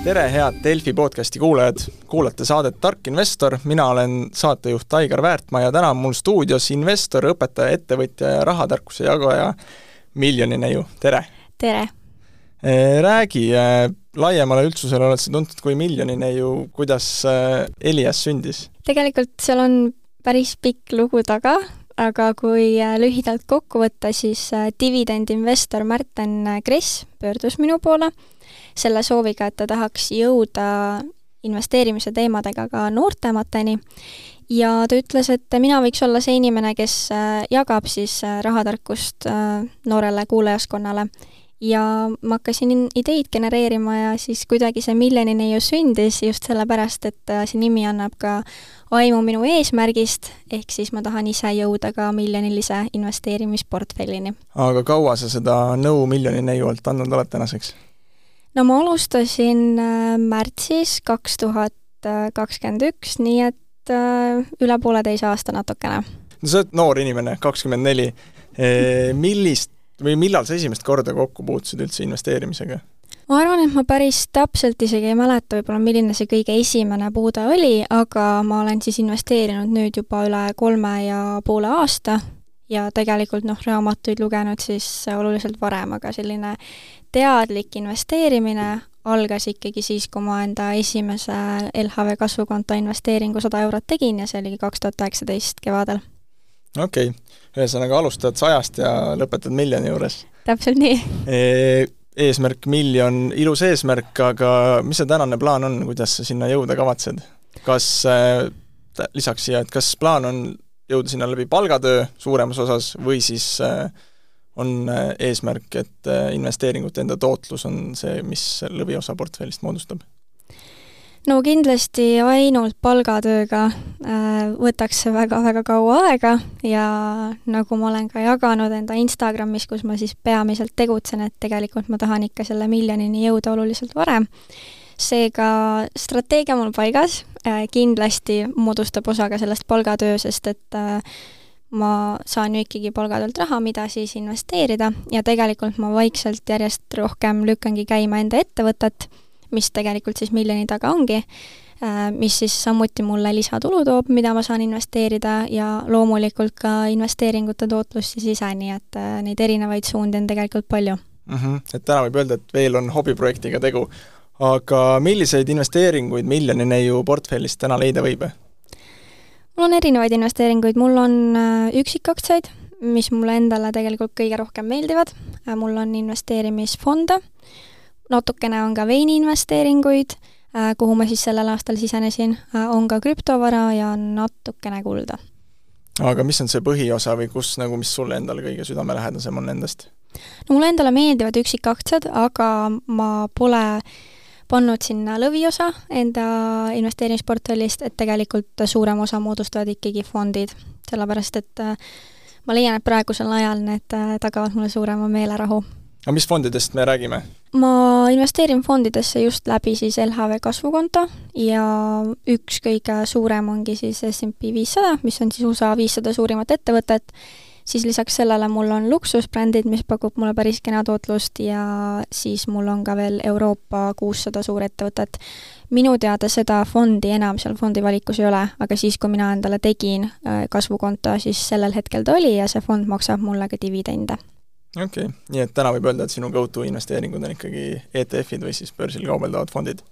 tere, head Delfi podcasti kuulajad, kuulate saadet Tark investor, mina olen saatejuht Aigar Väärtmaa ja täna on mul stuudios investor, õpetaja, ettevõtja ja rahatarkuse jagaja Miljoni Neiu, tere! tere! Räägi, laiemale üldsusele oled sa tuntud kui Miljoni Neiu, kuidas Elias sündis? tegelikult seal on päris pikk lugu taga, aga kui lühidalt kokku võtta, siis dividendinvestor Märten Kress pöördus minu poole selle sooviga, et ta tahaks jõuda investeerimise teemadega ka noortemateni ja ta ütles, et mina võiks olla see inimene, kes äh, jagab siis äh, rahatarkust äh, noorele kuulajaskonnale. ja ma hakkasin ideid genereerima ja siis kuidagi see miljonini ju sündis just sellepärast, et see nimi annab ka aimu minu eesmärgist, ehk siis ma tahan ise jõuda ka miljonilise investeerimisportfellini. aga kaua sa seda nõu miljoni neiu alt andnud oled tänaseks? No ma alustasin äh, märtsis kaks tuhat kakskümmend üks, nii et äh, üle pooleteise aasta natukene. no sa oled noor inimene, kakskümmend neli. Millist või millal sa esimest korda kokku puutusid üldse investeerimisega? ma arvan, et ma päris täpselt isegi ei mäleta võib-olla, milline see kõige esimene puude oli, aga ma olen siis investeerinud nüüd juba üle kolme ja poole aasta ja tegelikult noh, raamatuid lugenud siis oluliselt varem, aga selline teadlik investeerimine algas ikkagi siis, kui ma enda esimese LHV kasvukonto investeeringu sada eurot tegin ja see oligi kaks tuhat üheksateist kevadel. okei okay., ühesõnaga alustad sajast ja lõpetad miljoni juures? täpselt nii e eesmärk miljon, ilus eesmärk, aga mis see tänane plaan on, kuidas sa sinna jõuda kavatsed? kas äh, lisaks siia, et kas plaan on jõuda sinna läbi palgatöö suuremas osas või siis äh, on äh, eesmärk, et äh, investeeringute enda tootlus on see, mis lõviosa portfellist moodustab? no kindlasti ainult palgatööga võtaks see väga-väga kaua aega ja nagu ma olen ka jaganud enda Instagramis, kus ma siis peamiselt tegutsen, et tegelikult ma tahan ikka selle miljonini jõuda oluliselt varem, seega strateegia mul paigas, kindlasti moodustab osa ka sellest palgatöö, sest et ma saan ju ikkagi palgatöölt raha, mida siis investeerida ja tegelikult ma vaikselt järjest rohkem lükkangi käima enda ettevõtet, mis tegelikult siis miljoni taga ongi, äh, mis siis samuti mulle lisatulu toob, mida ma saan investeerida ja loomulikult ka investeeringute tootlus siis ise, nii et äh, neid erinevaid suundi on tegelikult palju mm. -hmm. Et täna võib öelda, et veel on hobiprojektiga tegu. Aga milliseid investeeringuid miljoni neiu portfellist täna leida võib? mul on erinevaid investeeringuid, mul on äh, üksikaktsiaid, mis mulle endale tegelikult kõige rohkem meeldivad, äh, mul on investeerimisfonde, natukene on ka veiniinvesteeringuid, äh, kuhu ma siis sellel aastal sisenesin, on ka krüptovara ja natukene kulda. aga mis on see põhiosa või kus nagu, mis sulle endale kõige südamelähedasem on nendest? no mulle endale meeldivad üksikaktsiad, aga ma pole äh, pannud sinna lõviosa enda investeerimisportfellist, et tegelikult suurem osa moodustavad ikkagi fondid, sellepärast et äh, ma leian, et praegusel ajal need äh, tagavad mulle suurema meelerahu. aga mis fondidest me räägime? ma investeerin fondidesse just läbi siis LHV kasvukonto ja üks kõige suurem ongi siis SMP viissada, mis on siis USA viissada suurimat ettevõtet siis lisaks sellele mul on luksusbrändid, mis pakub mulle päris kena tootlust ja siis mul on ka veel Euroopa kuussada suurettevõtet. minu teada seda fondi enam seal fondi valikus ei ole, aga siis, kui mina endale tegin äh, kasvukonto, siis sellel hetkel ta oli ja see fond maksab mulle ka dividende okei okay., nii et täna võib öelda, et sinu go-to investeeringud on ikkagi ETF-id või siis börsil kaubeldavad fondid?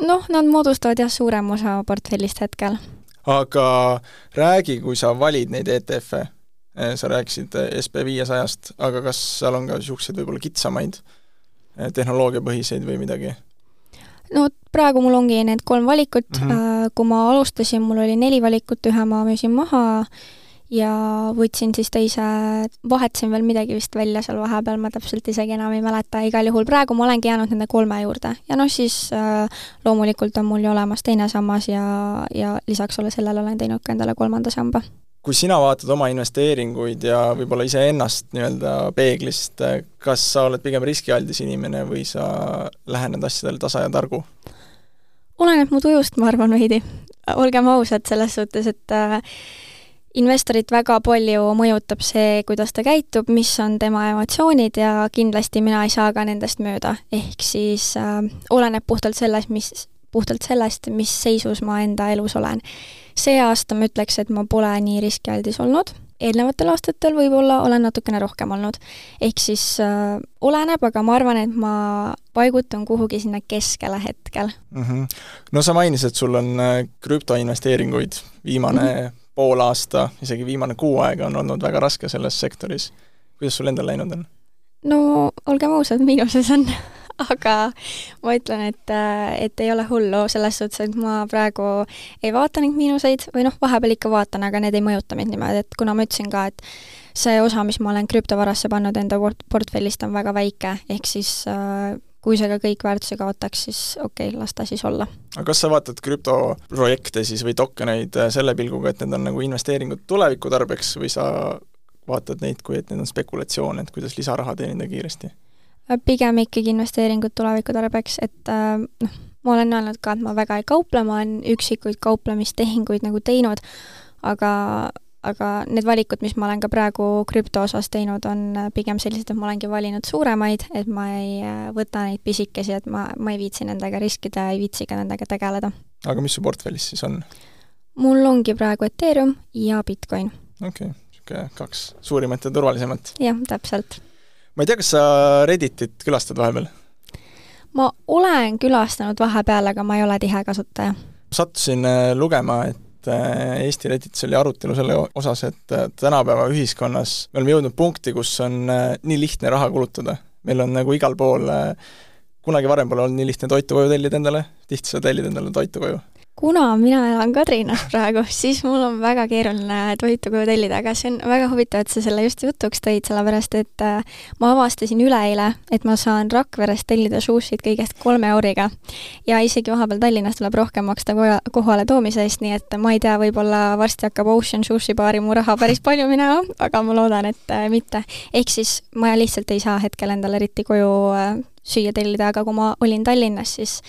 noh, nad moodustavad jah, suurema osa portfellist hetkel. aga räägi, kui sa valid neid ETF-e, sa rääkisid eh, SB viiesajast, aga kas seal on ka niisuguseid võib-olla kitsamaid eh, tehnoloogiapõhiseid või midagi? no praegu mul ongi need kolm valikut mm, -hmm. kui ma alustasin, mul oli neli valikut, ühe ma müüsin maha ja võtsin siis teise, vahetasin veel midagi vist välja seal vahepeal, ma täpselt isegi enam ei mäleta, igal juhul praegu ma olengi jäänud nende kolme juurde ja noh, siis äh, loomulikult on mul ju olemas teine sammas ja, ja lisaks ole sellele olen teinud ka endale kolmanda samba kui sina vaatad oma investeeringuid ja võib-olla iseennast nii-öelda peeglist, kas sa oled pigem riskialdis inimene või sa lähened asjadele tasa ja targu? oleneb mu tujust, ma arvan, veidi. olgem ausad selles suhtes, et äh, investorit väga palju mõjutab see, kuidas ta käitub, mis on tema emotsioonid ja kindlasti mina ei saa ka nendest mööda. ehk siis äh, oleneb puhtalt sellest, mis, puhtalt sellest, mis seisus ma enda elus olen. see aasta ma ütleks, et ma pole nii riskialdis olnud eelnevatel aastatel võib-olla olen natukene rohkem olnud. ehk siis äh, oleneb, aga ma arvan, et ma paigutun kuhugi sinna keskele hetkel mm. -hmm. no sa mainisid, sul on äh, krüptoinvesteeringuid, viimane mm -hmm. pool aasta, isegi viimane kuu aega on olnud väga raske selles sektoris. kuidas sul endal läinud on? no olgem ausad, miinuses on aga ma ütlen, et, et ei ole hullu, selles suhtes, et ma praegu ei vaata neid miinuseid või noh, vahepeal ikka vaatan, aga need ei mõjuta mind niimoodi, et kuna ma ütlesin ka, et see osa, mis ma olen krüptovarasse pannud enda port-, portfellist, on väga väike, ehk siis äh, kui see ka kõik väärtuse kaotaks, siis okei okay,, las ta siis olla. aga kas sa vaatad krüptoprojekte siis või tokeneid äh, selle pilguga, et need on nagu investeeringud tuleviku tarbeks või sa vaatad neid kui, et need on spekulatsioon, et kuidas lisaraha teenida kiiresti? Pigem ikkagi investeeringud tuleviku tarbeks, et äh, noh, ma olen öelnud ka, et ma väga ei kauple, ma olen üksikuid kauplemistehinguid nagu teinud, aga, aga need valikud, mis ma olen ka praegu krüpto osas teinud, on pigem sellised, et ma olengi valinud suuremaid, et ma ei äh, võta neid pisikesi, et ma, ma ei viitsi nendega riskida, ei viitsi ka nendega tegeleda. aga mis su portfellis siis on? mul ongi praegu Ethereum ja Bitcoin. okei okay., niisugune kaks suurimat ja turvalisemat. jah, täpselt ma ei tea, kas sa Redditit külastad vahepeal? ma olen külastanud vahepeal, aga ma ei ole tihe kasutaja. sattusin äh, lugema, et äh, Eesti Redditis oli arutelu selle osas, et äh, tänapäeva ühiskonnas me oleme jõudnud punkti, kus on nii lihtne raha kulutada. meil on nagu igal pool, kunagi varem pole olnud nii lihtne toitu koju tellida endale, tihti sa tellid endale toitu koju kuna mina elan Kadrinas praegu, siis mul on väga keeruline toitu koju tellida, aga see on väga huvitav, et sa selle just jutuks tõid, sellepärast et äh, ma avastasin üleeile, et ma saan Rakverest tellida sushit kõigest kolme euriga. ja isegi vahepeal Tallinnas tuleb rohkem maksta kohale toomise eest, nii et ma ei tea, võib-olla varsti hakkab Ocean Sushi baari mu raha päris palju minema, aga ma loodan, et äh, mitte. ehk siis ma lihtsalt ei saa hetkel endale eriti koju äh, süüa tellida, aga kui ma olin Tallinnas, siis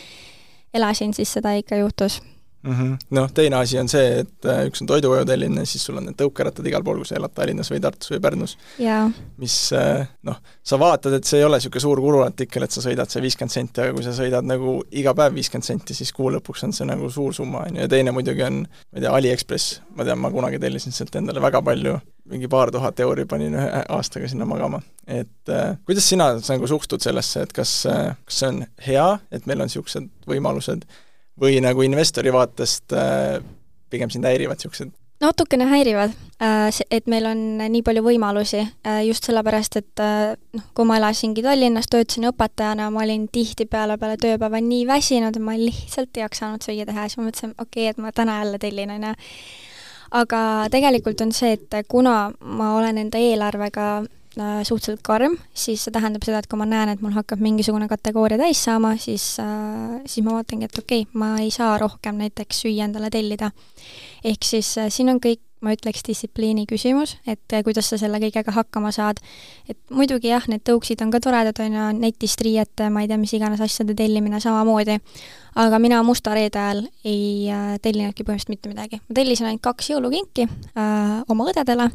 elasin, siis seda ikka juhtus mm -hmm.. noh, teine asi on see, et äh, üks on toidukoju tellimine, siis sul on need tõukerattad igal pool, kui sa elad Tallinnas või Tartus või Pärnus. Yeah.. mis äh, noh, sa vaatad, et see ei ole niisugune suur kuluartikkel, et sa sõidad see viiskümmend senti, aga kui sa sõidad nagu iga päev viiskümmend senti, siis kuu lõpuks on see nagu suur summa, on ju, ja teine muidugi on, ma ei tea, Aliekspress, ma tean, ma kunagi tellisin sealt endale väga palju, mingi paar tuhat euri panin ühe aastaga sinna magama. et äh, kuidas sina nagu suhtud sellesse, et kas äh,, kas see on hea, et meil on niisugused võimalused või nagu investori vaatest äh, pigem sind häirivad niisugused natukene häirivad, äh, et meil on nii palju võimalusi, äh, just sellepärast, et noh, kui ma elasingi Tallinnas, töötasin õpetajana, ma olin tihtipeale peale tööpäeva nii väsinud, ma lihtsalt ei jaksanud süüa teha siis ma mõtlesin, okei okay,, et ma täna jälle tellin, on ju. aga tegelikult on see, et kuna ma olen enda eelarvega suhteliselt karm, siis see tähendab seda, et kui ma näen, et mul hakkab mingisugune kategooria täis saama, siis, äh, siis ma vaatangi, et okei okay,, ma ei saa rohkem näiteks süüa endale tellida. ehk siis äh, siin on kõik ma ütleks, distsipliini küsimus, et eh, kuidas sa selle kõigega hakkama saad. et muidugi jah, need tõuksid on ka toredad, on ju, netist riiete, ma ei tea, mis iganes asjade tellimine samamoodi, aga mina musta reede ajal ei äh, tellinudki põhimõtteliselt mitte midagi. ma tellisin ainult kaks jõulukinki äh, oma õdedele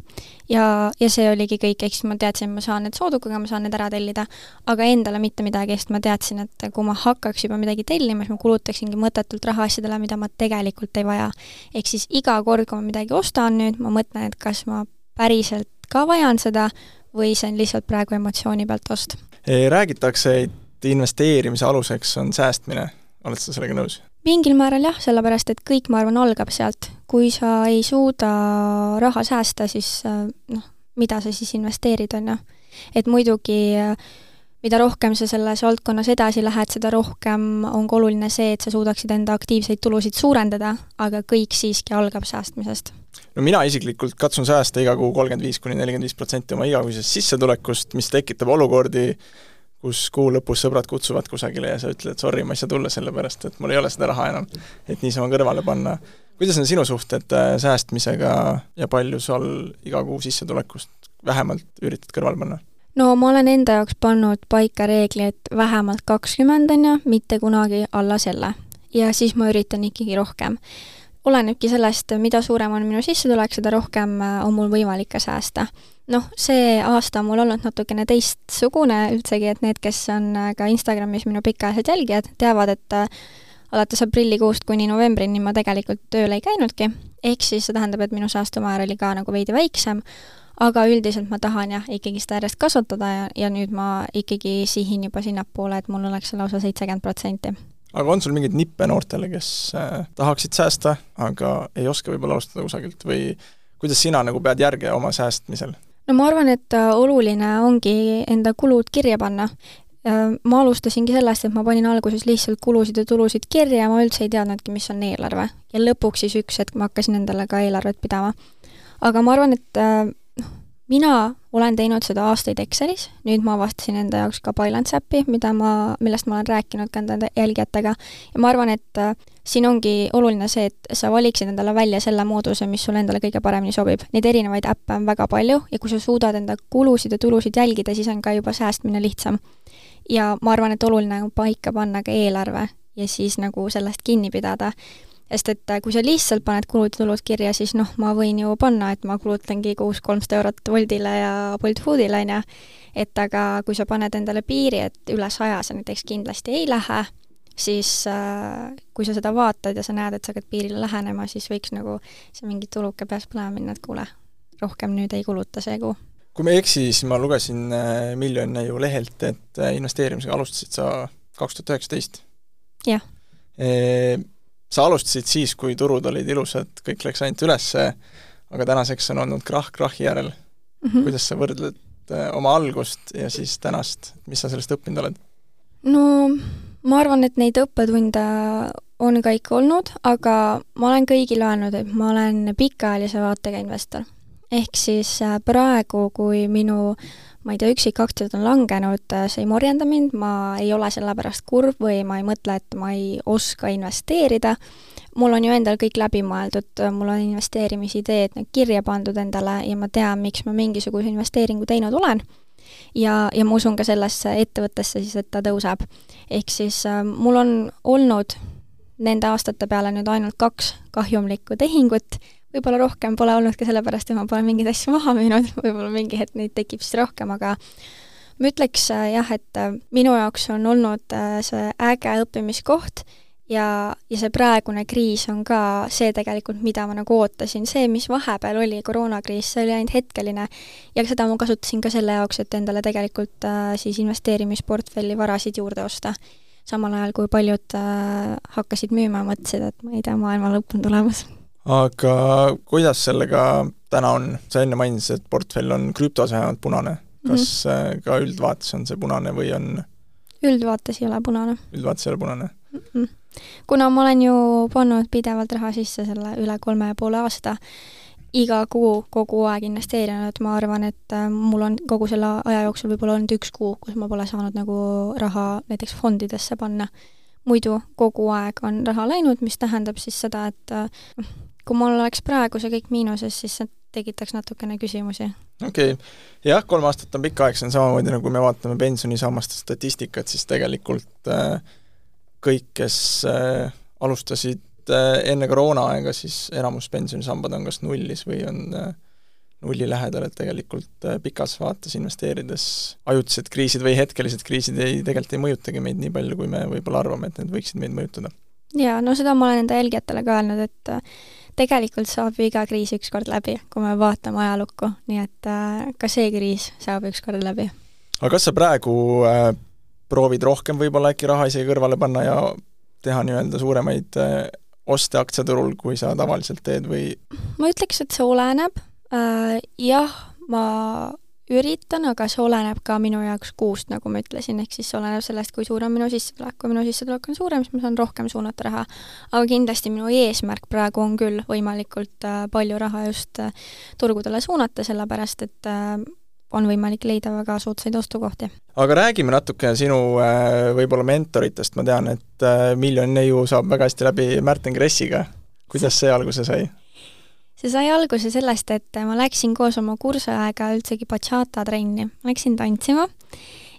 ja, ja see oligi kõik, siis ma teadsin, ma saan need soodukaga, ma saan need ära tellida, aga endale mitte midagi, sest ma teadsin, et kui ma hakkaks juba midagi tellima, siis ma kulutaksingi mõttetult raha asjadele, mida ma tegelikult ei vaja. ehk siis iga kord, kui ma midagi ostan, on nüüd, ma mõtlen, et kas ma päriselt ka vajan seda või see on lihtsalt praegu emotsiooni pealt ost. räägitakse, et investeerimise aluseks on säästmine, oled sa sellega nõus? mingil määral jah, sellepärast et kõik, ma arvan, algab sealt. kui sa ei suuda raha säästa, siis noh, mida sa siis investeerid, on ju. et muidugi mida rohkem sa selles valdkonnas edasi lähed, seda rohkem on ka oluline see, et sa suudaksid enda aktiivseid tulusid suurendada, aga kõik siiski algab säästmisest no mina isiklikult katsun säästa iga kuu kolmkümmend viis kuni nelikümmend viis protsenti oma igakuisest sissetulekust, mis tekitab olukordi, kus kuu lõpus sõbrad kutsuvad kusagile ja sa ütled, sorry, ma ei saa tulla, sellepärast et mul ei ole seda raha enam, et niisama kõrvale panna. kuidas on sinu suhted äh, säästmisega ja palju sul iga kuu sissetulekust vähemalt üritad kõrvale panna? No ma olen enda jaoks pannud paika reegli, et vähemalt kakskümmend, on ju, mitte kunagi alla selle. ja siis ma üritan ikkagi rohkem olenebki sellest, mida suurem on minu sissetulek, seda rohkem on mul võimalik ka säästa. noh, see aasta on mul olnud natukene teistsugune üldsegi, et need, kes on ka Instagramis minu pikaajalised jälgijad, teavad, et alates aprillikuust kuni novembrini ma tegelikult tööl ei käinudki, ehk siis see tähendab, et minu säästumäär oli ka nagu veidi väiksem, aga üldiselt ma tahan jah, ikkagi seda järjest kasvatada ja, ja nüüd ma ikkagi sihin juba sinnapoole, et mul oleks lausa seitsekümmend protsenti. aga on sul mingeid nippe noortele, kes äh, tahaksid säästa, aga ei oska võib-olla alustada kusagilt või kuidas sina nagu pead järge oma säästmisel? no ma arvan, et äh, oluline ongi enda kulud kirja panna. Äh, ma alustasingi sellest, et ma panin alguses lihtsalt kulusid ja tulusid kirja, ma üldse ei teadnudki, mis on eelarve. ja lõpuks siis üks hetk ma hakkasin endale ka eelarvet pidama. aga ma arvan, et äh, mina olen teinud seda aastaid Excelis, nüüd ma avastasin enda jaoks ka Balance äppi, mida ma, millest ma olen rääkinud ka enda jälgijatega, ja ma arvan, et äh, siin ongi oluline see, et sa valiksid endale välja selle mooduse, mis sulle endale kõige paremini sobib. Neid erinevaid äppe on väga palju ja kui sa suudad enda kulusid ja tulusid jälgida, siis on ka juba säästmine lihtsam. ja ma arvan, et oluline on paika panna ka eelarve ja siis nagu sellest kinni pidada sest et äh, kui sa lihtsalt paned kulud ja tulud kirja, siis noh, ma võin ju panna, et ma kulutangi kuus kolmsada eurot Woltile ja Bolt Foodile, on ju, et aga kui sa paned endale piiri, et üle saja sa näiteks kindlasti ei lähe, siis äh, kui sa seda vaatad ja sa näed, et sa hakkad piirile lähenema, siis võiks nagu see mingi tuluke peas põlema minna, et kuule, rohkem nüüd ei kuluta see kuu. kui ma ei eksi, siis ma lugesin äh, Miljon ju lehelt, et äh, investeerimisega alustasid sa kaks tuhat üheksateist. jah sa alustasid siis, kui turud olid ilusad, kõik läks ainult ülesse, aga tänaseks on olnud krahh krahhi järel mm. -hmm. kuidas sa võrdled äh, oma algust ja siis tänast, mis sa sellest õppinud oled? no ma arvan, et neid õppetunde on ka ikka olnud, aga ma olen kõigile öelnud, et ma olen pikaajalise vaatega investor. Ehk siis äh, praegu, kui minu ma ei tea, üksikaktsiad on langenud, see ei morjenda mind, ma ei ole selle pärast kurb või ma ei mõtle, et ma ei oska investeerida, mul on ju endal kõik läbi mõeldud, mul on investeerimisideed kirja pandud endale ja ma tean, miks ma mingisuguse investeeringu teinud olen. ja, ja ma usun ka sellesse ettevõttesse siis, et ta tõuseb. ehk siis äh, mul on olnud nende aastate peale nüüd ainult kaks kahjumlikku tehingut, võib-olla rohkem pole olnud ka sellepärast, et ma pole mingeid asju maha müünud, võib-olla mingi hetk neid tekib siis rohkem, aga ma ütleks äh, jah, et äh, minu jaoks on olnud äh, see äge õppimiskoht ja, ja see praegune kriis on ka see tegelikult, mida ma nagu ootasin, see, mis vahepeal oli, koroonakriis, see oli ainult hetkeline. Ja seda ma kasutasin ka selle jaoks, et endale tegelikult äh, siis investeerimisportfelli varasid juurde osta. samal ajal, kui paljud äh, hakkasid müüma, mõtlesid, et ma ei tea, maailma lõpp on tulemas aga kuidas sellega täna on, sa enne mainisid, et portfell on krüptos vähemalt punane, kas mm -hmm. ka üldvaates on see punane või on üldvaates ei ole punane. üldvaates ei ole punane mm? -mm. kuna ma olen ju pannud pidevalt raha sisse selle üle kolme ja poole aasta, iga kuu kogu aeg investeerinud, ma arvan, et äh, mul on kogu selle aja jooksul võib-olla olnud üks kuu, kus ma pole saanud nagu raha näiteks fondidesse panna. muidu kogu aeg on raha läinud, mis tähendab siis seda, et noh, kui mul oleks praegu see kõik miinuses, siis see tekitaks natukene küsimusi. okei okay., jah, kolm aastat on pikk aeg, see on samamoodi, nagu me vaatame pensionisammaste statistikat, siis tegelikult äh, kõik, kes äh, alustasid äh, enne koroonaaega, siis enamus pensionisambad on kas nullis või on nulli lähedal, et tegelikult pikas vaates investeerides ajutised kriisid või hetkelised kriisid ei, tegelikult ei mõjutagi meid nii palju, kui me võib-olla arvame, et need võiksid meid mõjutada. jaa, no seda ma olen enda jälgijatele ka öelnud, et tegelikult saab ju iga kriis ükskord läbi, kui me vaatame ajalukku, nii et äh, ka see kriis saab ükskord läbi. aga kas sa praegu äh, proovid rohkem võib-olla äkki raha isegi kõrvale panna ja teha nii-öelda suuremaid äh, oste aktsiaturul, kui sa tavaliselt teed või? ma ütleks, et see oleneb äh,, jah, ma üritan, aga see oleneb ka minu jaoks kuust, nagu ma ütlesin, ehk siis see oleneb sellest, kui suur on minu sissetulek, kui minu sissetulek on suurem, siis ma saan rohkem suunata raha. aga kindlasti minu eesmärk praegu on küll võimalikult äh, palju raha just äh, turgudele suunata, sellepärast et äh, on võimalik leida väga soodsaid ostukohti. aga räägime natuke sinu võib-olla mentoritest, ma tean, et Miljon Neiu saab väga hästi läbi Märten Kressiga. kuidas see alguse sai? See sai alguse sellest, et ma läksin koos oma kursusaega üldsegi bachata trenni, läksin tantsima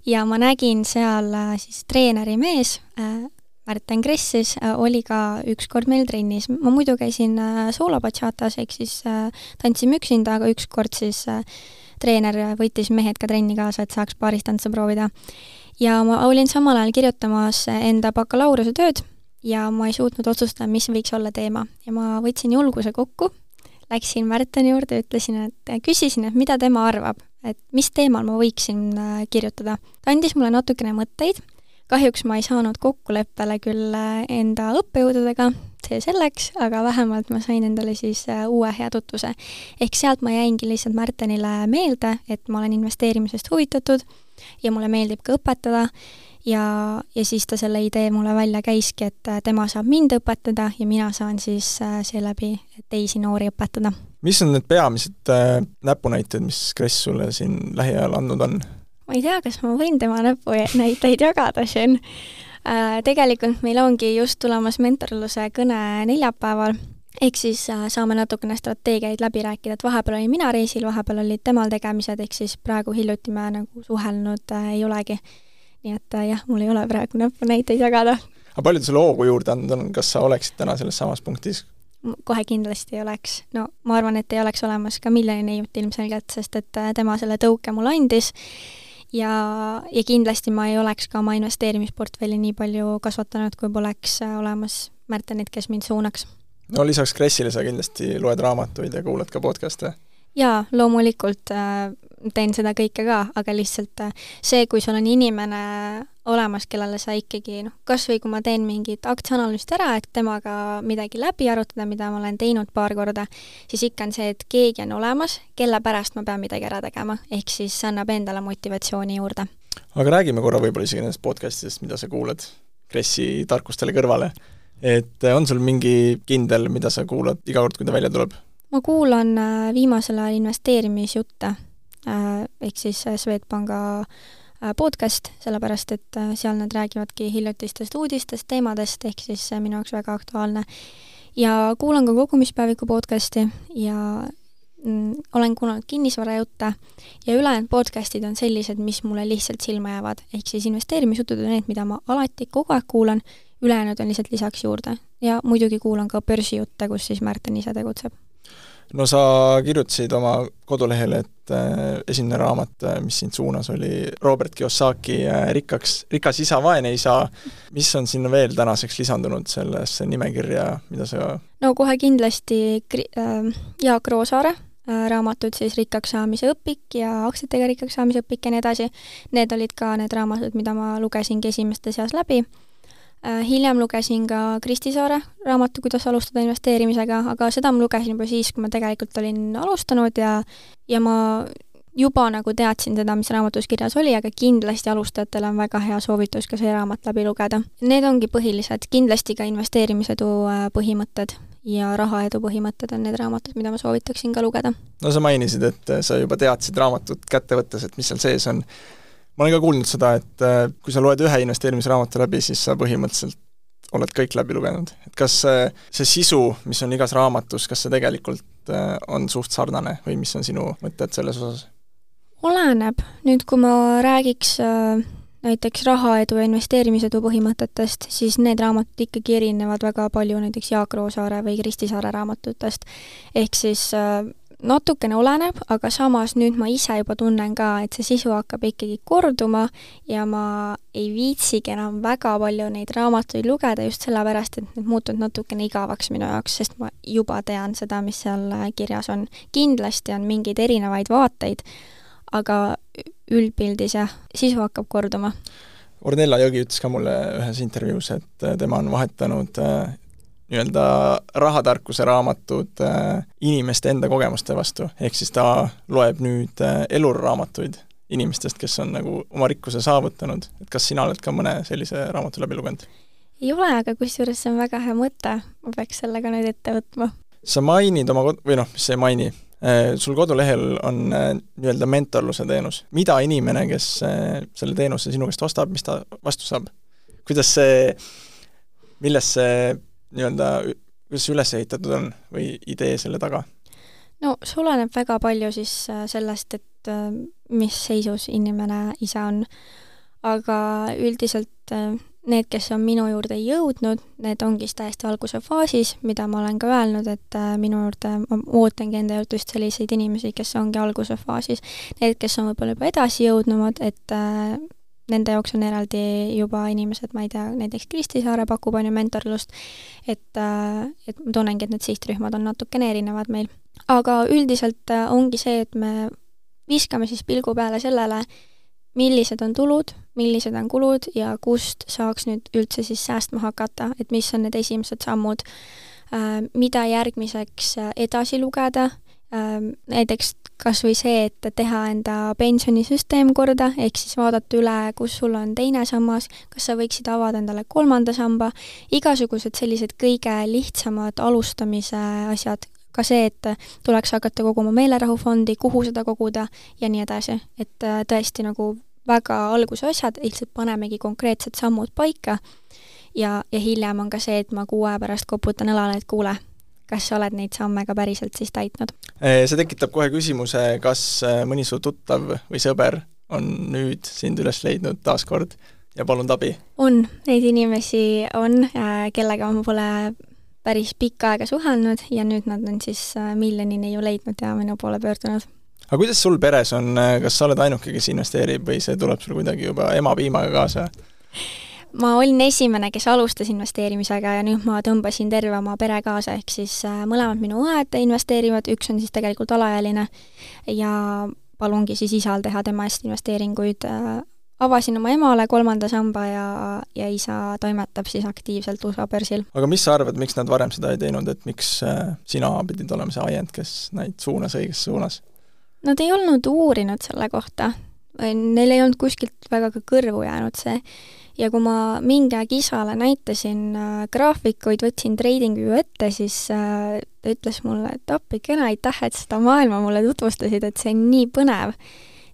ja ma nägin seal äh, siis treeneri mees, äh, Märten Kress siis oli ka ükskord meil trennis. ma muidu käisin soolo bachatas ehk siis tantsime üksinda, aga ükskord siis treener võttis mehed ka trenni kaasa, et saaks paaris tantsu proovida. ja ma olin samal ajal kirjutamas enda bakalaureusetööd ja ma ei suutnud otsustada, mis võiks olla teema ja ma võtsin julguse kokku läksin Märteni juurde, ütlesin, et küsisin, et mida tema arvab, et mis teemal ma võiksin äh, kirjutada. ta andis mulle natukene mõtteid, kahjuks ma ei saanud kokkuleppele küll äh, enda õppejõududega, see selleks, aga vähemalt ma sain endale siis äh, uue hea tutvuse. ehk sealt ma jäingi lihtsalt Märtenile meelde, et ma olen investeerimisest huvitatud ja mulle meeldib ka õpetada ja, ja siis ta selle idee mulle välja käiski, et äh, tema saab mind õpetada ja mina saan siis äh, seeläbi teisi noori õpetada. mis on need peamised äh, näpunäited, mis Kress sulle siin lähiajal andnud on? ma ei tea, kas ma võin tema näpunäiteid jagada siin äh,. Tegelikult meil ongi just tulemas mentorluse kõne neljapäeval, ehk siis äh, saame natukene strateegiaid läbi rääkida, et vahepeal olin mina reisil, vahepeal olid temal tegemised, ehk siis praegu hiljuti me nagu suhelnud äh, ei olegi nii et äh, jah, mul ei ole praegu näpunäiteid jagada. aga palju ta sulle hoogu juurde andnud on, kas sa oleksid täna selles samas punktis? kohe kindlasti ei oleks. no ma arvan, et ei oleks olemas ka miljoni neiut ilmselgelt, sest et äh, tema selle tõuke mulle andis ja, ja kindlasti ma ei oleks ka oma investeerimisportfelli nii palju kasvatanud, kui poleks äh, olemas Märtenit, kes mind suunaks. no lisaks Kressile sa kindlasti loed raamatuid ja kuulad ka podcast'e? Jaa, loomulikult äh, teen seda kõike ka, aga lihtsalt äh, see, kui sul on inimene olemas, kellele sa ikkagi noh, kas või kui ma teen mingit aktsiaanalüüsist ära, et temaga midagi läbi arutada, mida ma olen teinud paar korda, siis ikka on see, et keegi on olemas, kelle pärast ma pean midagi ära tegema, ehk siis see annab endale motivatsiooni juurde. aga räägime korra võib-olla isegi nendest podcastidest, mida sa kuulad Kressi tarkustele kõrvale. et on sul mingi kindel, mida sa kuulad iga kord, kui ta välja tuleb? Ma kuulan äh, viimasel ajal investeerimisjutte, äh, ehk siis äh, Swedbanka podcast, sellepärast et seal nad räägivadki hiljutistest uudistest, teemadest, ehk siis minu jaoks väga aktuaalne. ja kuulan ka kogumispäeviku podcasti ja mm, olen kuulanud kinnisvarajutte ja ülejäänud podcastid on sellised, mis mulle lihtsalt silma jäävad, ehk siis investeerimisjutud on need, mida ma alati kogu aeg kuulan, ülejäänud on lihtsalt lisaks juurde. ja muidugi kuulan ka börsijutte, kus siis Märten ise tegutseb no sa kirjutasid oma kodulehele, et äh, esimene raamat, äh, mis sind suunas, oli Robert Kiyosaki äh, Rikkaks, rikas isa, vaene isa. mis on sinna veel tänaseks lisandunud sellesse nimekirja, mida sa no kohe kindlasti äh, Jaak Roosaare raamatud siis Rikkaks saamise õpik ja aktsiatega rikkaks saamise õpik ja nii edasi. Need olid ka need raamatud, mida ma lugesingi esimeste seas läbi hiljem lugesin ka Kristi Saare raamatu Kuidas alustada investeerimisega, aga seda ma lugesin juba siis, kui ma tegelikult olin alustanud ja ja ma juba nagu teadsin seda, mis raamatus kirjas oli, aga kindlasti alustajatele on väga hea soovitus ka see raamat läbi lugeda. Need ongi põhilised, kindlasti ka investeerimisedu äh, põhimõtted ja rahaedu põhimõtted on need raamatud, mida ma soovitaksin ka lugeda. no sa mainisid, et sa juba teadsid raamatut kätte võttes, et mis seal sees on ma olen ka kuulnud seda, et äh, kui sa loed ühe investeerimisraamatu läbi, siis sa põhimõtteliselt oled kõik läbi lugenud. et kas see, see sisu, mis on igas raamatus, kas see tegelikult äh, on suht sarnane või mis on sinu mõtted selles osas? oleneb, nüüd kui ma räägiks äh, näiteks rahaedu ja investeerimisedu põhimõtetest, siis need raamatud ikkagi erinevad väga palju näiteks Jaak Roosaare või Kristi Saare raamatutest. ehk siis natukene oleneb, aga samas nüüd ma ise juba tunnen ka, et see sisu hakkab ikkagi korduma ja ma ei viitsigi enam väga palju neid raamatuid lugeda just sellepärast, et need muutuvad natukene igavaks minu jaoks, sest ma juba tean seda, mis seal kirjas on. kindlasti on mingeid erinevaid vaateid, aga üldpildis jah, sisu hakkab korduma. Ornella Jõgi ütles ka mulle ühes intervjuus, et tema on vahetanud nii-öelda rahatarkuse raamatud äh, inimeste enda kogemuste vastu, ehk siis ta loeb nüüd äh, eluraamatuid inimestest, kes on nagu oma rikkuse saavutanud, et kas sina oled ka mõne sellise raamatu läbi lugenud? ei ole, aga kusjuures see on väga hea mõte, ma peaks selle ka nüüd ette võtma. sa mainid oma kod-, või noh, mis sa ei maini, äh, sul kodulehel on nii-öelda mentorluse teenus. mida inimene, kes selle teenuse sinu käest ostab, mis ta vastu saab? kuidas see, millest see nii-öelda, kuidas see üles ehitatud on või idee selle taga? no see oleneb väga palju siis äh, sellest, et äh, mis seisus inimene ise on. aga üldiselt äh, need, kes on minu juurde jõudnud, need ongi siis täiesti alguse faasis, mida ma olen ka öelnud, et minu juurde, ma ootangi enda juurde just selliseid inimesi, kes ongi alguse faasis. Need, kes on võib-olla juba edasi jõudnumad, et nende jaoks on eraldi juba inimesed, ma ei tea, näiteks Kristi Saare pakub, on ju, mentorlust, et äh, et ma tunnengi, et need sihtrühmad on natukene erinevad meil. aga üldiselt äh, ongi see, et me viskame siis pilgu peale sellele, millised on tulud, millised on kulud ja kust saaks nüüd üldse siis säästma hakata, et mis on need esimesed sammud, äh, mida järgmiseks edasi lugeda, näiteks kas või see, et teha enda pensionisüsteem korda, ehk siis vaadata üle, kus sul on teine sammas, kas sa võiksid avada endale kolmanda samba, igasugused sellised kõige lihtsamad alustamise asjad, ka see, et tuleks hakata koguma meelerahufondi, kuhu seda koguda ja nii edasi, et äh, tõesti nagu väga alguse asjad, lihtsalt panemegi konkreetsed sammud paika. Ja, ja hiljem on ka see, et ma kuu aja pärast koputan õlale, et kuule, kas sa oled neid samme ka päriselt siis täitnud? see tekitab kohe küsimuse, kas äh, mõni su tuttav või sõber on nüüd sind üles leidnud taaskord ja palunud abi? on, neid inimesi on, äh, kellega ma pole päris pikka aega suhelnud ja nüüd nad on siis miljonini ju leidnud ja minu poole pöördunud. aga kuidas sul peres on, kas sa oled ainuke, kes investeerib või see tuleb sul kuidagi juba ema piimaga kaasa? Ma olin esimene, kes alustas investeerimisega ja nüüd ma tõmbasin terve oma pere kaasa, ehk siis äh, mõlemad minu õed investeerivad, üks on siis tegelikult alaealine ja palungi siis isal teha tema eest investeeringuid avasin oma emale kolmanda samba ja, ja isa toimetab siis aktiivselt USA börsil. aga mis sa arvad, miks nad varem seda ei teinud, et miks äh, sina pidid olema see ajend, kes neid suunas õiges suunas? Nad ei olnud uurinud selle kohta, neil ei olnud kuskilt väga ka kõrvu jäänud see ja kui ma mingi aeg isale näitasin äh, graafikuid, võtsin Tradingview ette, siis äh, ta ütles mulle, et appikene, aitäh, et seda maailma mulle tutvustasid, et see on nii põnev.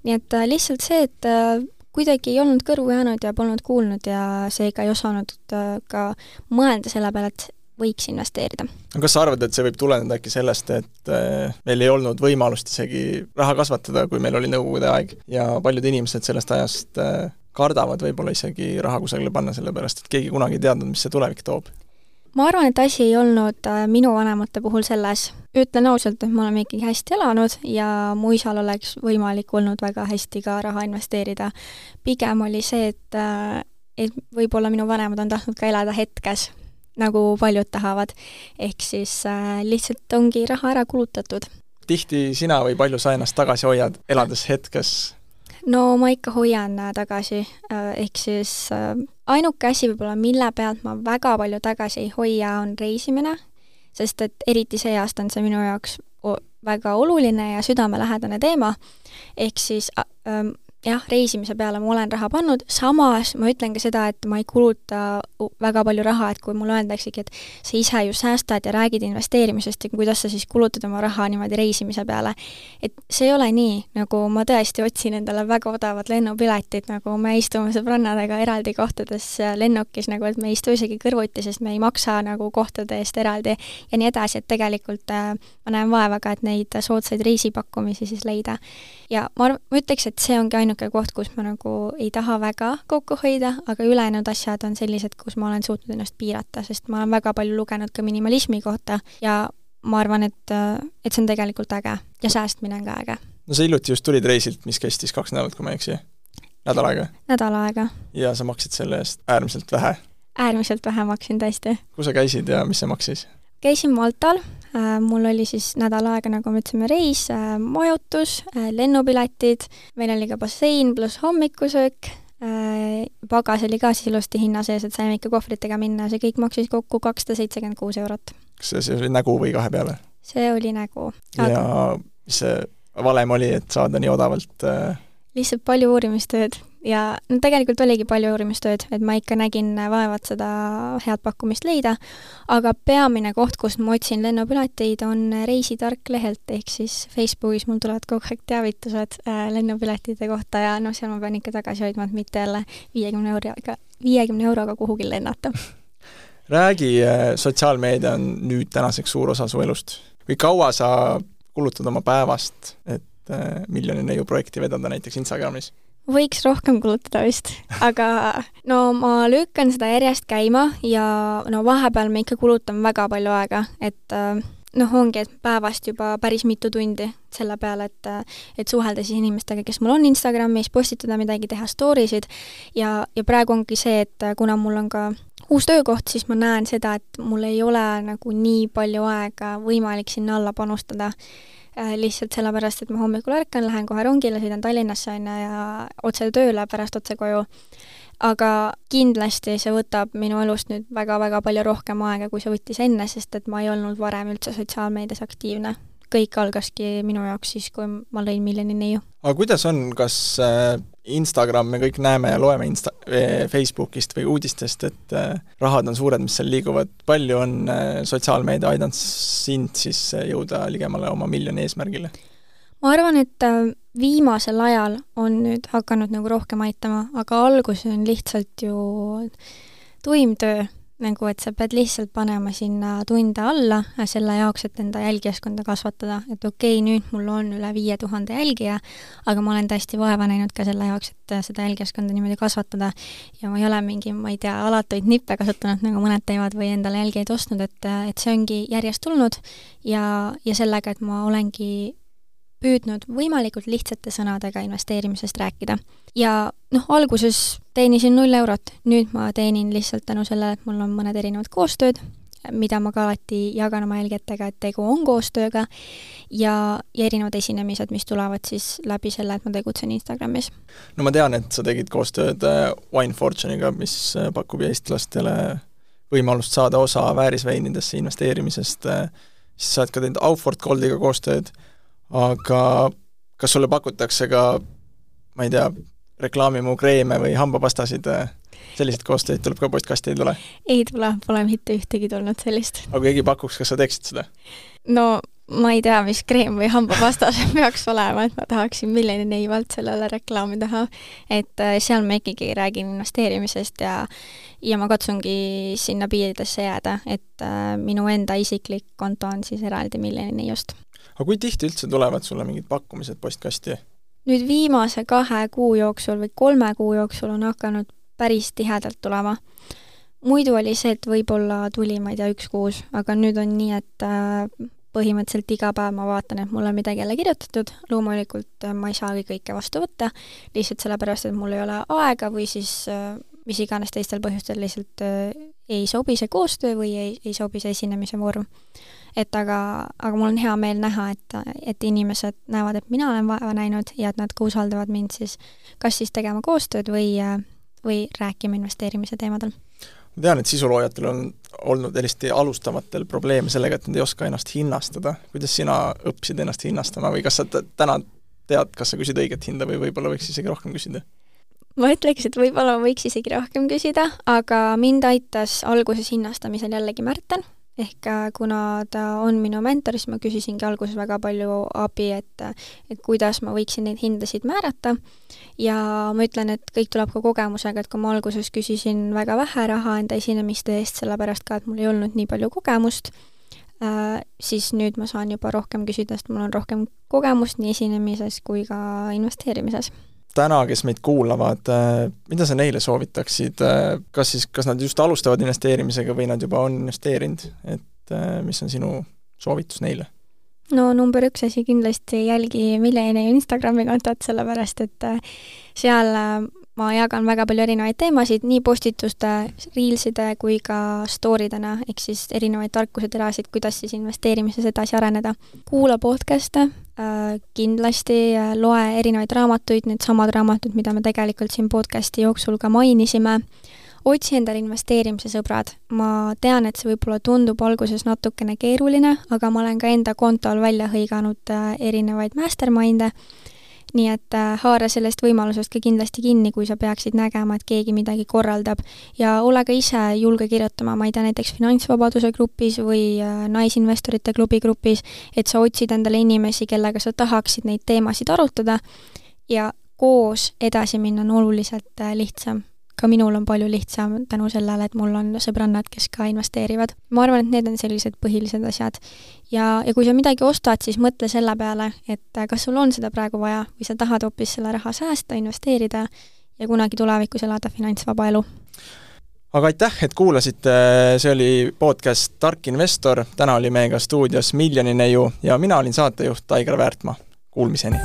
nii et äh, lihtsalt see, et äh, kuidagi ei olnud kõrvu jäänud ja polnud kuulnud ja seega ei osanud äh, ka mõelda selle peale, et võiks investeerida. kas sa arvad, et see võib tuleneda äkki sellest, et äh, meil ei olnud võimalust isegi raha kasvatada, kui meil oli Nõukogude aeg ja paljud inimesed sellest ajast äh, kardavad võib-olla isegi raha kusagile panna, sellepärast et keegi kunagi ei teadnud, mis see tulevik toob? ma arvan, et asi ei olnud äh, minu vanemate puhul selles, ütlen ausalt, et me oleme ikkagi hästi elanud ja mu isal oleks võimalik olnud väga hästi ka raha investeerida. pigem oli see, et, äh, et võib-olla minu vanemad on tahtnud ka elada hetkes, nagu paljud tahavad. ehk siis äh, lihtsalt ongi raha ära kulutatud. tihti sina või palju sa ennast tagasi hoiad, elades hetkes no ma ikka hoian äh, tagasi, äh, ehk siis äh, ainuke asi võib-olla, mille pealt ma väga palju tagasi ei hoia, on reisimine, sest et eriti see aasta on see minu jaoks väga oluline ja südamelähedane teema, ehk siis ähm, jah, reisimise peale ma olen raha pannud, samas ma ütlen ka seda, et ma ei kuluta väga palju raha, et kui mulle öeldaksegi, et sa ise ju säästad ja räägid investeerimisest ja kuidas sa siis kulutad oma raha niimoodi reisimise peale. et see ei ole nii, nagu ma tõesti otsin endale väga odavat lennupiletit, nagu me istume sõbrannadega eraldi kohtades lennukis, nagu et me ei istu isegi kõrvuti, sest me ei maksa nagu kohtade eest eraldi ja nii edasi, et tegelikult äh, ma näen vaeva ka, et neid soodsaid reisipakkumisi siis leida. Ja ma arv-, ma ütleks, et see ongi ainuke koht, kus ma nagu ei taha väga kokku hoida, aga ülejäänud asjad on sellised, kus ma olen suutnud ennast piirata, sest ma olen väga palju lugenud ka minimalismi kohta ja ma arvan, et, et see on tegelikult äge ja säästmine on ka äge. no sa hiljuti just tulid reisilt, mis kestis kaks nädalat, kui ma ei eksi? nädal aega? nädal aega. ja sa maksid selle eest äärmiselt vähe? äärmiselt vähe maksin tõesti. kus sa käisid ja mis see maksis? Käisin Maltal, äh, mul oli siis nädal aega, nagu me ütlesime, reis, äh, majutus, äh, lennupiletid, meil oli ka bassein pluss hommikusöök, pagas oli ka siis ilusti hinna sees, et saime ikka kohvritega minna, see kõik maksis kokku kakssada seitsekümmend kuus eurot. kas see, see oli nägu või kahe peale? see oli nägu. ja mis see valem oli, et saada nii odavalt äh... lihtsalt palju uurimistööd ja no tegelikult oligi palju uurimistööd, et ma ikka nägin vaevat seda head pakkumist leida, aga peamine koht, kust ma otsin lennupileteid, on Reisitark lehelt, ehk siis Facebookis mul tulevad kogu aeg teavitused äh, lennupiletite kohta ja noh, seal ma pean ikka tagasi hoidma, et mitte jälle viiekümne euroga, viiekümne euroga kuhugi lennata räägi, äh, sotsiaalmeedia on nüüd tänaseks suur osa su elust. kui kaua sa kulutad oma päevast, et äh, miljoni neiu projekti vedada näiteks Instagramis? Võiks rohkem kulutada vist, aga no ma lükkan seda järjest käima ja no vahepeal ma ikka kulutan väga palju aega, et äh, noh, ongi, et päevast juba päris mitu tundi selle peale, et et suhelda siis inimestega, kes mul on Instagramis, postitada midagi, teha story sid. Ja, ja praegu ongi see, et kuna mul on ka uus töökoht, siis ma näen seda, et mul ei ole nagu nii palju aega võimalik sinna alla panustada äh, lihtsalt sellepärast, et ma hommikul ärkan, lähen kohe rongile, sõidan Tallinnasse, on ju, ja otse tööle, pärast otse koju aga kindlasti see võtab minu elust nüüd väga-väga palju rohkem aega, kui see võttis enne, sest et ma ei olnud varem üldse sotsiaalmeedias aktiivne. Kõik algaski minu jaoks siis, kui ma lõin Miljoni neiu. aga kuidas on, kas äh, Instagram me kõik näeme ja loeme Insta-, äh, Facebookist või uudistest, et äh, rahad on suured, mis seal liiguvad, palju on sotsiaalmeedia aidanud sind siis jõuda ligemale oma miljoni eesmärgile? ma arvan, et äh, viimasel ajal on nüüd hakanud nagu rohkem aitama, aga algus on lihtsalt ju tuim töö, nagu et sa pead lihtsalt panema sinna tunde alla äh, selle jaoks, et enda jälgijaskonda kasvatada, et okei okay,, nüüd mul on üle viie tuhande jälgija, aga ma olen tõesti vaeva näinud ka selle jaoks, et äh, seda jälgijaskonda niimoodi kasvatada. Ja ma ei ole mingi, ma ei tea, alatuid nippe kasutanud, nagu mõned teevad, või endale jälgijaid ostnud, et, et see ongi järjest tulnud. Ja, ja sellega, et ma olengi püüdnud võimalikult lihtsate sõnadega investeerimisest rääkida. ja noh, alguses teenisin null eurot, nüüd ma teenin lihtsalt tänu sellele, et mul on mõned erinevad koostööd, mida ma ka alati jagan oma jälgijatega, et tegu on koostööga, ja, ja erinevad esinemised, mis tulevad siis läbi selle, et ma tegutsen Instagramis. no ma tean, et sa tegid koostööd äh, Wine Fortune'iga, mis äh, pakub eestlastele võimalust saada osa väärisveinidesse investeerimisest, äh, siis sa oled ka teinud Aufort Goldiga koostööd aga kas sulle pakutakse ka, ma ei tea, reklaamimu kreeme või hambapastasid, selliseid koostöid tuleb ka postkasti, ei tule? ei tule, pole mitte ühtegi tulnud sellist. aga keegi pakuks, kas sa teeksid seda? no ma ei tea, mis kreem või hambapasta see peaks olema, et ma tahaksin miljoni neivalt sellele reklaami teha. et äh, seal ma ikkagi räägin investeerimisest ja ja ma katsungi sinna piiridesse jääda, et äh, minu enda isiklik konto on siis eraldi miljoni neiust aga kui tihti üldse tulevad sulle mingid pakkumised postkasti? nüüd viimase kahe kuu jooksul või kolme kuu jooksul on hakanud päris tihedalt tulema. muidu oli see, et võib-olla tuli, ma ei tea, üks kuus, aga nüüd on nii, et äh, põhimõtteliselt iga päev ma vaatan, et mul on midagi jälle kirjutatud, loomulikult äh, ma ei saagi kõike vastu võtta, lihtsalt sellepärast, et mul ei ole aega või siis äh, mis iganes teistel põhjustel lihtsalt ei sobi see koostöö või ei, ei sobi see esinemise vorm et aga, aga mul on hea meel näha, et, et inimesed näevad, et mina olen vaeva näinud ja et nad ka usaldavad mind siis kas siis tegema koostööd või, või rääkima investeerimise teemadel. ma tean, et sisuloojatel on olnud eriti alustavatel probleeme sellega, et nad ei oska ennast hinnastada. kuidas sina õppisid ennast hinnastama või kas sa täna tead, kas sa küsid õiget hinda või võib-olla võiks isegi rohkem küsida? ma ütleks, et võib-olla võiks isegi rohkem küsida, aga mind aitas alguses hinnastamisel jällegi Märten ehk äh, kuna ta on minu mentor, siis ma küsisingi alguses väga palju abi, et et kuidas ma võiksin neid hindasid määrata. Ja ma ütlen, et kõik tuleb ka kogemusega, et kui ma alguses küsisin väga vähe raha enda esinemiste eest, sellepärast ka, et mul ei olnud nii palju kogemust, äh, siis nüüd ma saan juba rohkem küsida, sest mul on rohkem kogemust nii esinemises kui ka investeerimises täna, kes meid kuulavad, äh, mida sa neile soovitaksid, äh, kas siis, kas nad just alustavad investeerimisega või nad juba on investeerinud, et äh, mis on sinu soovitus neile? no number üks asi kindlasti jälgi Milleni Instagrami kontot, sellepärast et seal ma jagan väga palju erinevaid teemasid, nii postituste, reelside kui ka story dena, ehk siis erinevaid tarkuseterasid, kuidas siis investeerimises edasi areneda. kuula podcast'e äh,, kindlasti äh, loe erinevaid raamatuid, needsamad raamatud, mida me tegelikult siin podcast'i jooksul ka mainisime, otsi endale investeerimise sõbrad. ma tean, et see võib-olla tundub alguses natukene keeruline, aga ma olen ka enda kontol välja hõiganud äh, erinevaid mastermind'e, nii et äh, haara sellest võimalusest ka kindlasti kinni, kui sa peaksid nägema, et keegi midagi korraldab ja ole ka ise julge kirjutama, ma ei tea, näiteks Finantsvabaduse grupis või äh, Naisinvestorite klubi grupis, et sa otsid endale inimesi, kellega sa tahaksid neid teemasid arutada ja koos edasi minna on oluliselt äh, lihtsam. Ka minul on palju lihtsam tänu sellele, et mul on sõbrannad, kes ka investeerivad. ma arvan, et need on sellised põhilised asjad. ja, ja kui sa midagi ostad, siis mõtle selle peale, et kas sul on seda praegu vaja või sa tahad hoopis selle raha säästa, investeerida ja kunagi tulevikus elada finantsvaba elu aga aitäh, et kuulasite, see oli podcast Tark investor, täna oli meiega stuudios miljoni neiu ja mina olin saatejuht Aigar Väärtmaa. Kuulmiseni!